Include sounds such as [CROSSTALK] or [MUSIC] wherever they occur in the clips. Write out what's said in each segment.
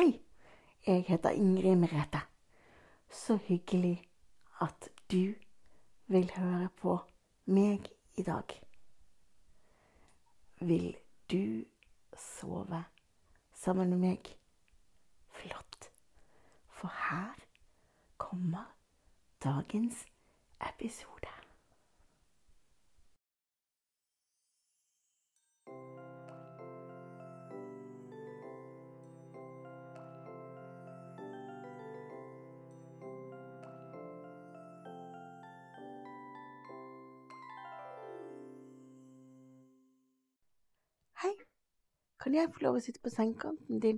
Hei, jeg heter Ingrid Merete. Så hyggelig at du vil høre på meg i dag. Vil du sove sammen med meg? Flott. For her kommer dagens episode. Kan jeg få lov å sitte på sengekanten din?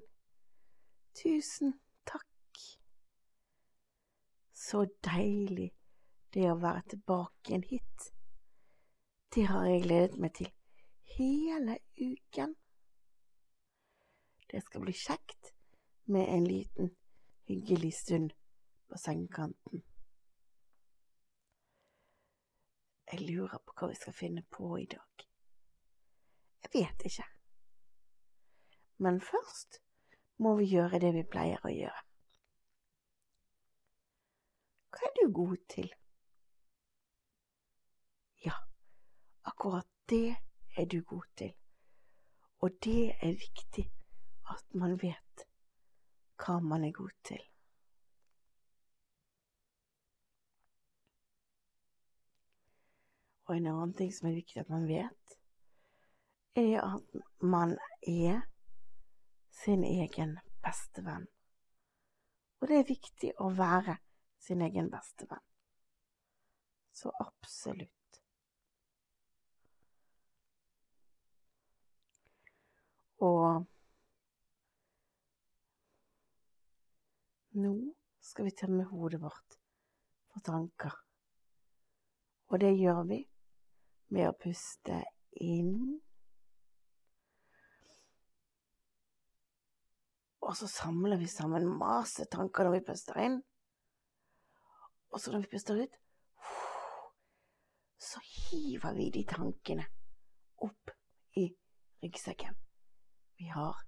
Tusen takk. Så deilig det å være tilbake igjen hit. Det har jeg gledet meg til hele uken. Det skal bli kjekt med en liten hyggelig stund på sengekanten. Jeg lurer på hva vi skal finne på i dag. Jeg vet ikke. Men først må vi gjøre det vi pleier å gjøre. Hva er du god til? Ja, akkurat det er du god til. Og det er viktig at man vet hva man er god til. Og en annen ting som er viktig at man vet, er at man er sin egen beste venn. Og det er viktig å være sin egen beste venn. Så absolutt. Og nå skal vi tømme hodet vårt for tanker. Og det gjør vi med å puste inn Og så samler vi sammen masse tanker når vi puster inn. Og så når vi puster ut, så hiver vi de tankene opp i ryggsekken vi har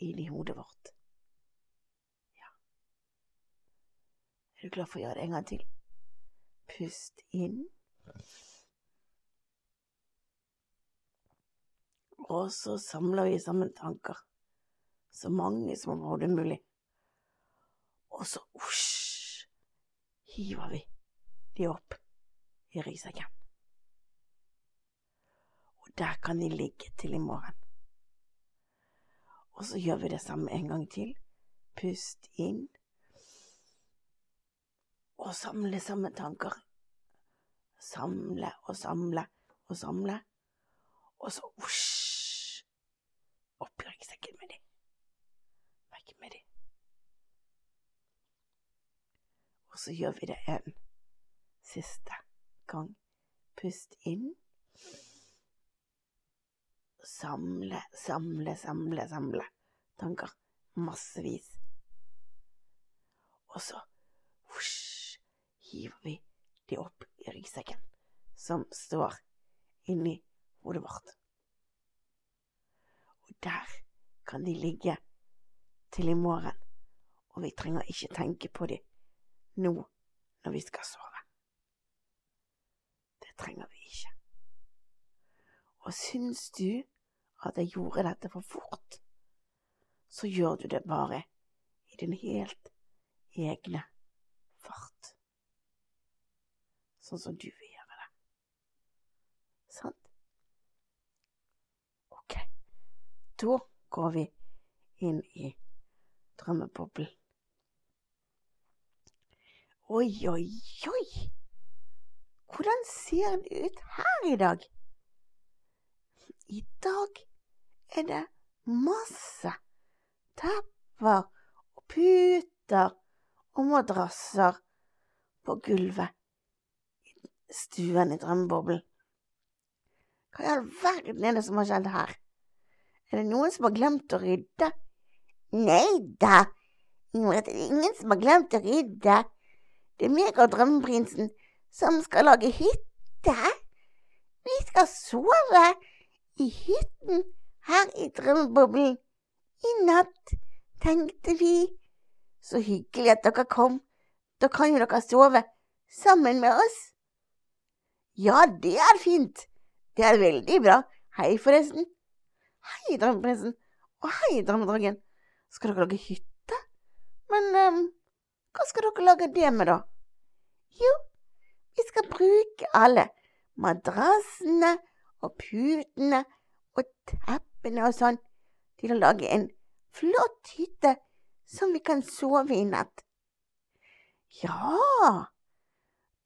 inni hodet vårt. Ja. Er du klar for å gjøre det en gang til? Pust inn. Og så samler vi sammen tanker så mange som overhodet mulig. Og så osj, hiver vi de opp i ryggsekken. Og der kan de ligge til i morgen. Og så gjør vi det samme en gang til. Pust inn. Og samle samme tanker. Samle og samle og samle. Og så osj, opp i ryggsekken med de med dem. Og så gjør vi det en siste gang. Pust inn. Samle, samle, samle, samle tanker. Massevis. Og så husj, hiver vi de opp i ryggsekken som står inni hodet vårt. Og der kan de ligge til i morgen, og vi trenger ikke tenke på dem nå når vi skal sove. Det trenger vi ikke. Og syns du at jeg gjorde dette for fort, så gjør du det bare i din helt egne fart. Sånn som du vil gjøre det. Sant? Ok, da går vi inn i drømmeboble. Oi, oi, oi! Hvordan ser det ut her i dag? I dag er det masse tepper og puter og madrasser på gulvet i stuen i drømmeboblen. Hva i all verden er det som har skjedd her? Er det noen som har glemt å rydde? Nei da, Ingrid, det er ingen som har glemt å rydde. Det er meg og drømmeprinsen som skal lage hytte. Vi skal sove i hytten her i drømmeboblen i natt. tenkte vi. Så hyggelig at dere kom. Da kan jo dere sove sammen med oss. Ja, det er fint. Det er veldig bra. Hei, forresten. Hei, drømmeprinsen. Og hei, drømmedragen. Skal dere lage hytte? Men um, hva skal dere lage det med, da? Jo, vi skal bruke alle madrassene og putene og teppene og sånn til å lage en flott hytte som vi kan sove i natt. Ja,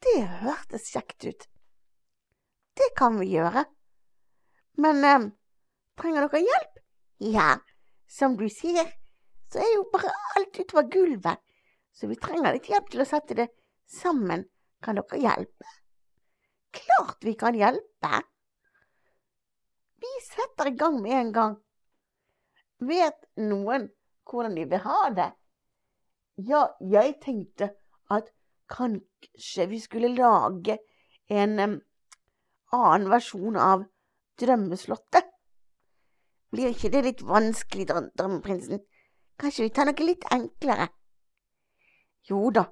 det hørtes kjekt ut. Det kan vi gjøre. Men eh, trenger dere hjelp? Ja, som du sier, så er jo bare alt utover gulvet, så vi trenger litt hjelp til å sette det sammen. Kan dere hjelpe? Klart vi kan hjelpe. Vi setter i gang med en gang. Vet noen hvordan de vil ha det? Ja, jeg tenkte at kanskje vi skulle lage en um, annen versjon av Drømmeslottet. Blir ikke det litt vanskelig, drømmeprinsen? Kanskje vi tar noe litt enklere? Jo da,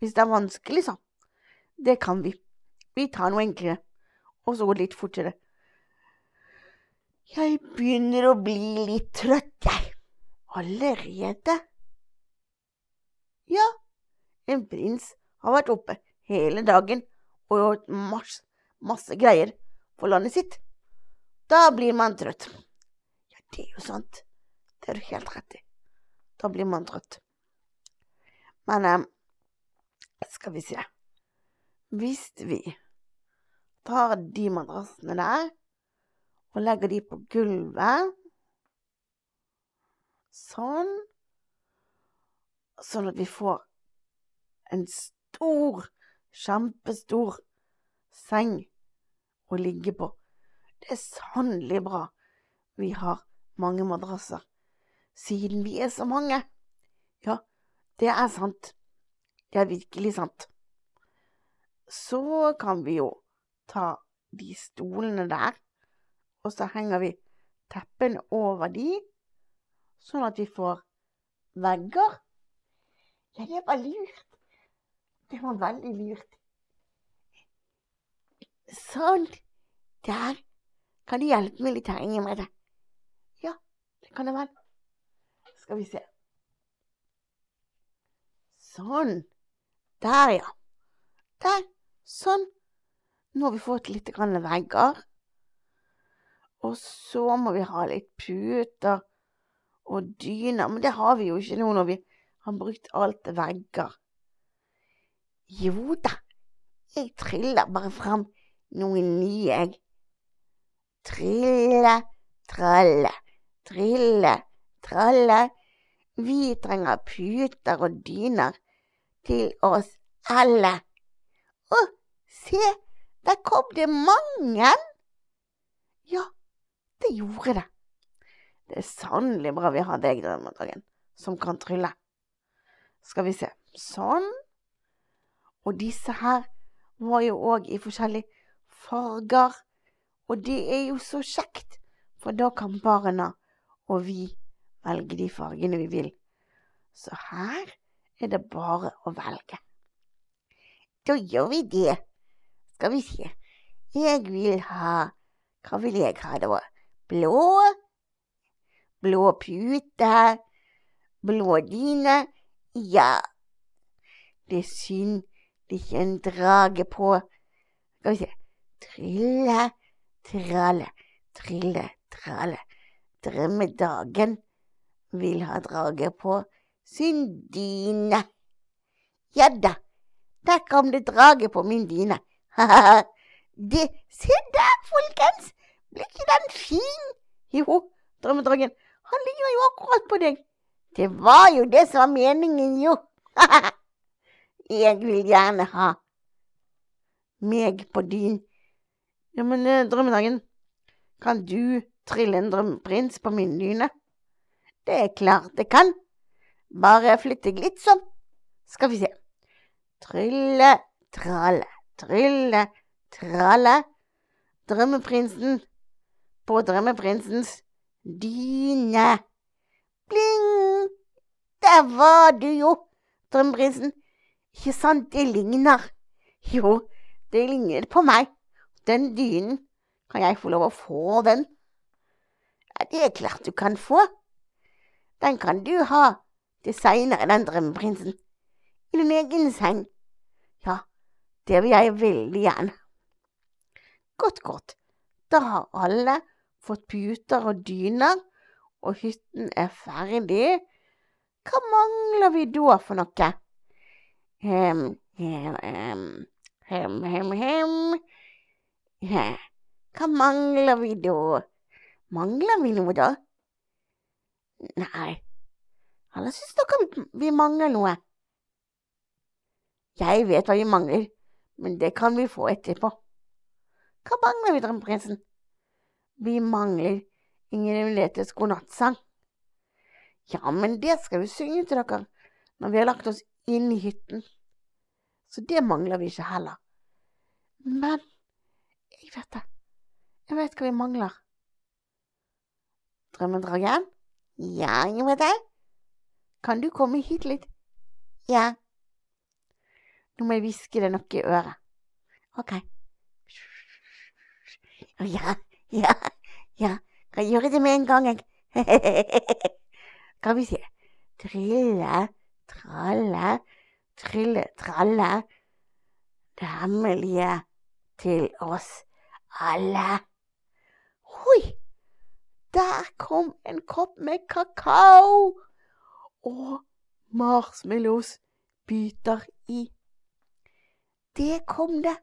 hvis det er vanskelig, så. Det kan vi. Vi tar noe enklere, og så går det litt fortere. Jeg begynner å bli litt trøtt, jeg. Allerede? Ja, en prins har vært oppe hele dagen og gjort masse, masse greier for landet sitt. Da blir man trøtt. Ja, det er jo sant. Det er du helt rett i. Da blir man trøtt. Men eh, skal vi se Hvis vi tar de madrassene der og legger de på gulvet Sånn. Sånn at vi får en stor, kjempestor seng å ligge på. Det er sannelig bra vi har mange madrasser, siden vi er så mange. Det er sant. Det er virkelig sant. Så kan vi jo ta de stolene der, og så henger vi teppene over de sånn at vi får vegger. Ja, det var lurt. Det var veldig lurt. Sånn. Der. Kan du hjelpe meg litt her, Ingrid? Ja, det kan jeg vel. Skal vi se. Sånn. Der, ja. Der. Sånn. Nå har vi fått litt vegger. Og så må vi ha litt puter og dyner, men det har vi jo ikke nå når vi har brukt alt vegger. Jo da, jeg triller bare fram noen nye, jeg. Trille, tralle, trille, tralle. Vi trenger puter og dyner til oss alle. Å, se, der kom det mange! Ja, det gjorde det. Det er sannelig bra vi har deg, denne dagen, som kan trylle. Skal vi se. Sånn. Og disse her var jo òg i forskjellige farger. Og det er jo så kjekt, for da kan barna og vi velge de fargene vi vil. Så her er det bare å velge. Da gjør vi det. Skal vi se. Jeg vil ha Hva vil jeg ha, da? Blå? blå pute, blå dyne. Ja, det er synd det ikke er en drage på. Skal vi se Trille, tralle, trille, tralle. Drømmedagen vil ha draget på sin dyne. Ja da, der kom det drage på min dyne. [LAUGHS] det, se der, folkens! Blir ikke den fin? Jo, drømmedragen han ligner jo akkurat på deg. Det var jo det som var meningen, jo. [LAUGHS] Jeg vil gjerne ha meg på dyn. Ja, men drømmedragen, Drømmedagen, kan du trille en drømmeprins på min dyne? Det er klart det kan. Bare flytte deg litt sånn. Skal vi se. Trylle, tralle, trylle, tralle. Drømmeprinsen på drømmeprinsens Dyne. Bling! Der var du jo, drømmeprinsen. Ikke sant, det ligner. Jo, det ligner på meg. Den dynen, kan jeg få lov å få den? Ja, det er klart du kan få. Den kan du ha til seinere, den drømmeprinsen. I din egen seng. Ja, det vil jeg veldig gjerne. Godt, godt. Da har alle fått puter og dyner, og hytten er ferdig. Hva mangler vi da for noe? Hem, hem, hem, hem, hem, hem. Hva mangler vi da? Mangler vi noe, da? Nei, alle syns dere vi mangler noe. Jeg vet hva vi mangler, men det kan vi få etterpå. Hva mangler vi, drømmeprinsen? Vi mangler Inger Letes godnattsang. Ja, men det skal vi synge til dere når vi har lagt oss inn i hytten. Så det mangler vi ikke heller. Men jeg vet det. Jeg vet hva vi mangler. Drømmedragen? Ja, jeg vet det. Kan du komme hit litt? Ja. Nå må jeg hviske deg noe i øret. Ok. Ja, ja, ja. Kan gjøre det med en gang, jeg. [LAUGHS] Skal vi si Trille, tralle, trille, tralle. Det hemmelige til oss alle. Oi! Der kom en kopp med kakao og marshmallows biter i. Det kom det,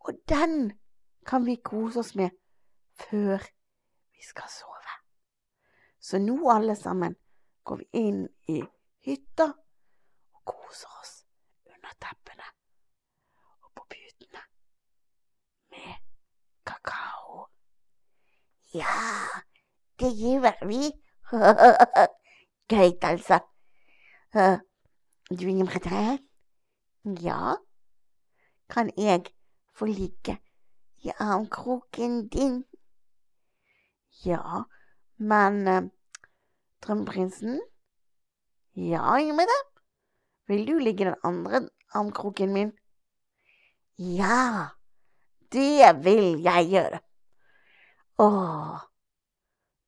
og den kan vi kose oss med før vi skal sove. Så nå, alle sammen, går vi inn i hytta og koser oss under teppene og på putene med kakao. Ja, det gjør vi. Greit, altså. Du, nummer tre? Ja? Kan jeg få ligge i armkroken din. Ja, men uh, Drømmeprinsen? Ja, det. Vil du ligge i den andre armkroken min? Ja, det vil jeg gjøre. Åh,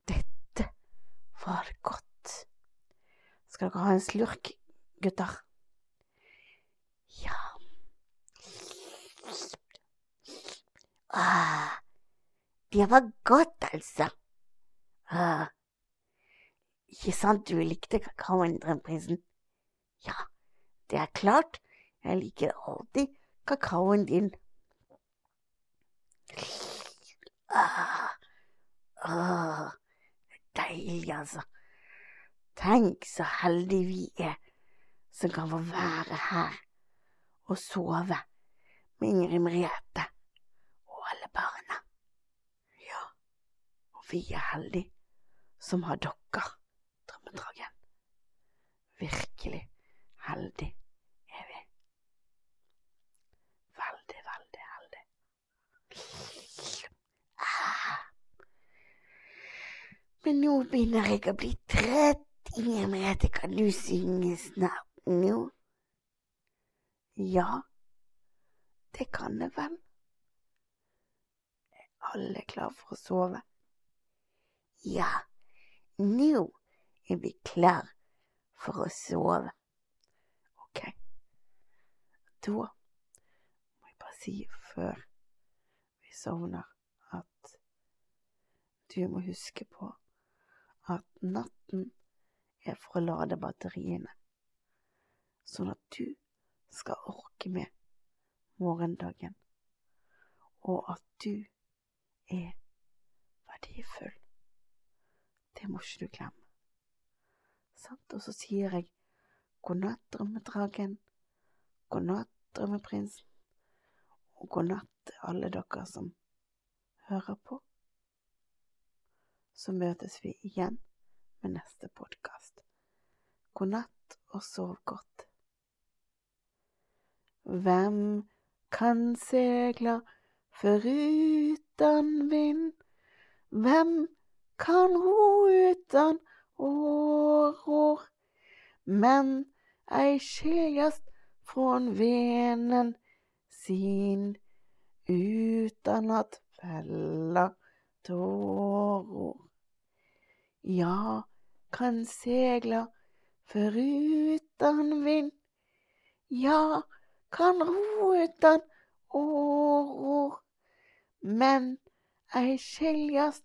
dette var godt. Skal dere ha en slurk, gutter? Ja. Ah, det var godt, altså. Ah, ikke sant du likte kakaoen? Ja, det er klart, jeg liker alltid kakaoen din. Ah, ah, deilig, altså. Tenk så heldige vi er som kan få være her og sove med Ingrid Merete alle barna. Ja, og vi er heldige som har dere, Drømmedragen. Virkelig heldig er vi. Veldig, veldig heldig. Ah. Men nå begynner jeg å bli trett. Inger Merete, kan du synge snart nå? Ja, det kan jeg vel Er alle klar for å sove. Ja, nå er vi klar for å sove. Ok, da må jeg bare si før vi sovner at du må huske på at natten er for å lade batteriene, sånn at du skal orke med morgendagen, og at du er verdifull. Det må ikke du glemme. Sant? Og så sier jeg god natt, drømmedragen. God natt, drømmeprinsen. Og god natt til alle dere som hører på. Så møtes vi igjen med neste podkast. God natt og sov godt. Hvem kan segla Foruten vind, hvem kan ro uten år, år? men ei skjeast från venen sin utan att fälla tårar. Jag kan segla förutan vind, jag kan ro utan åror, men ei skiljast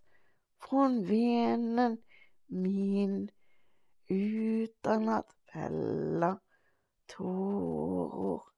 från venen min utan att fella tårar.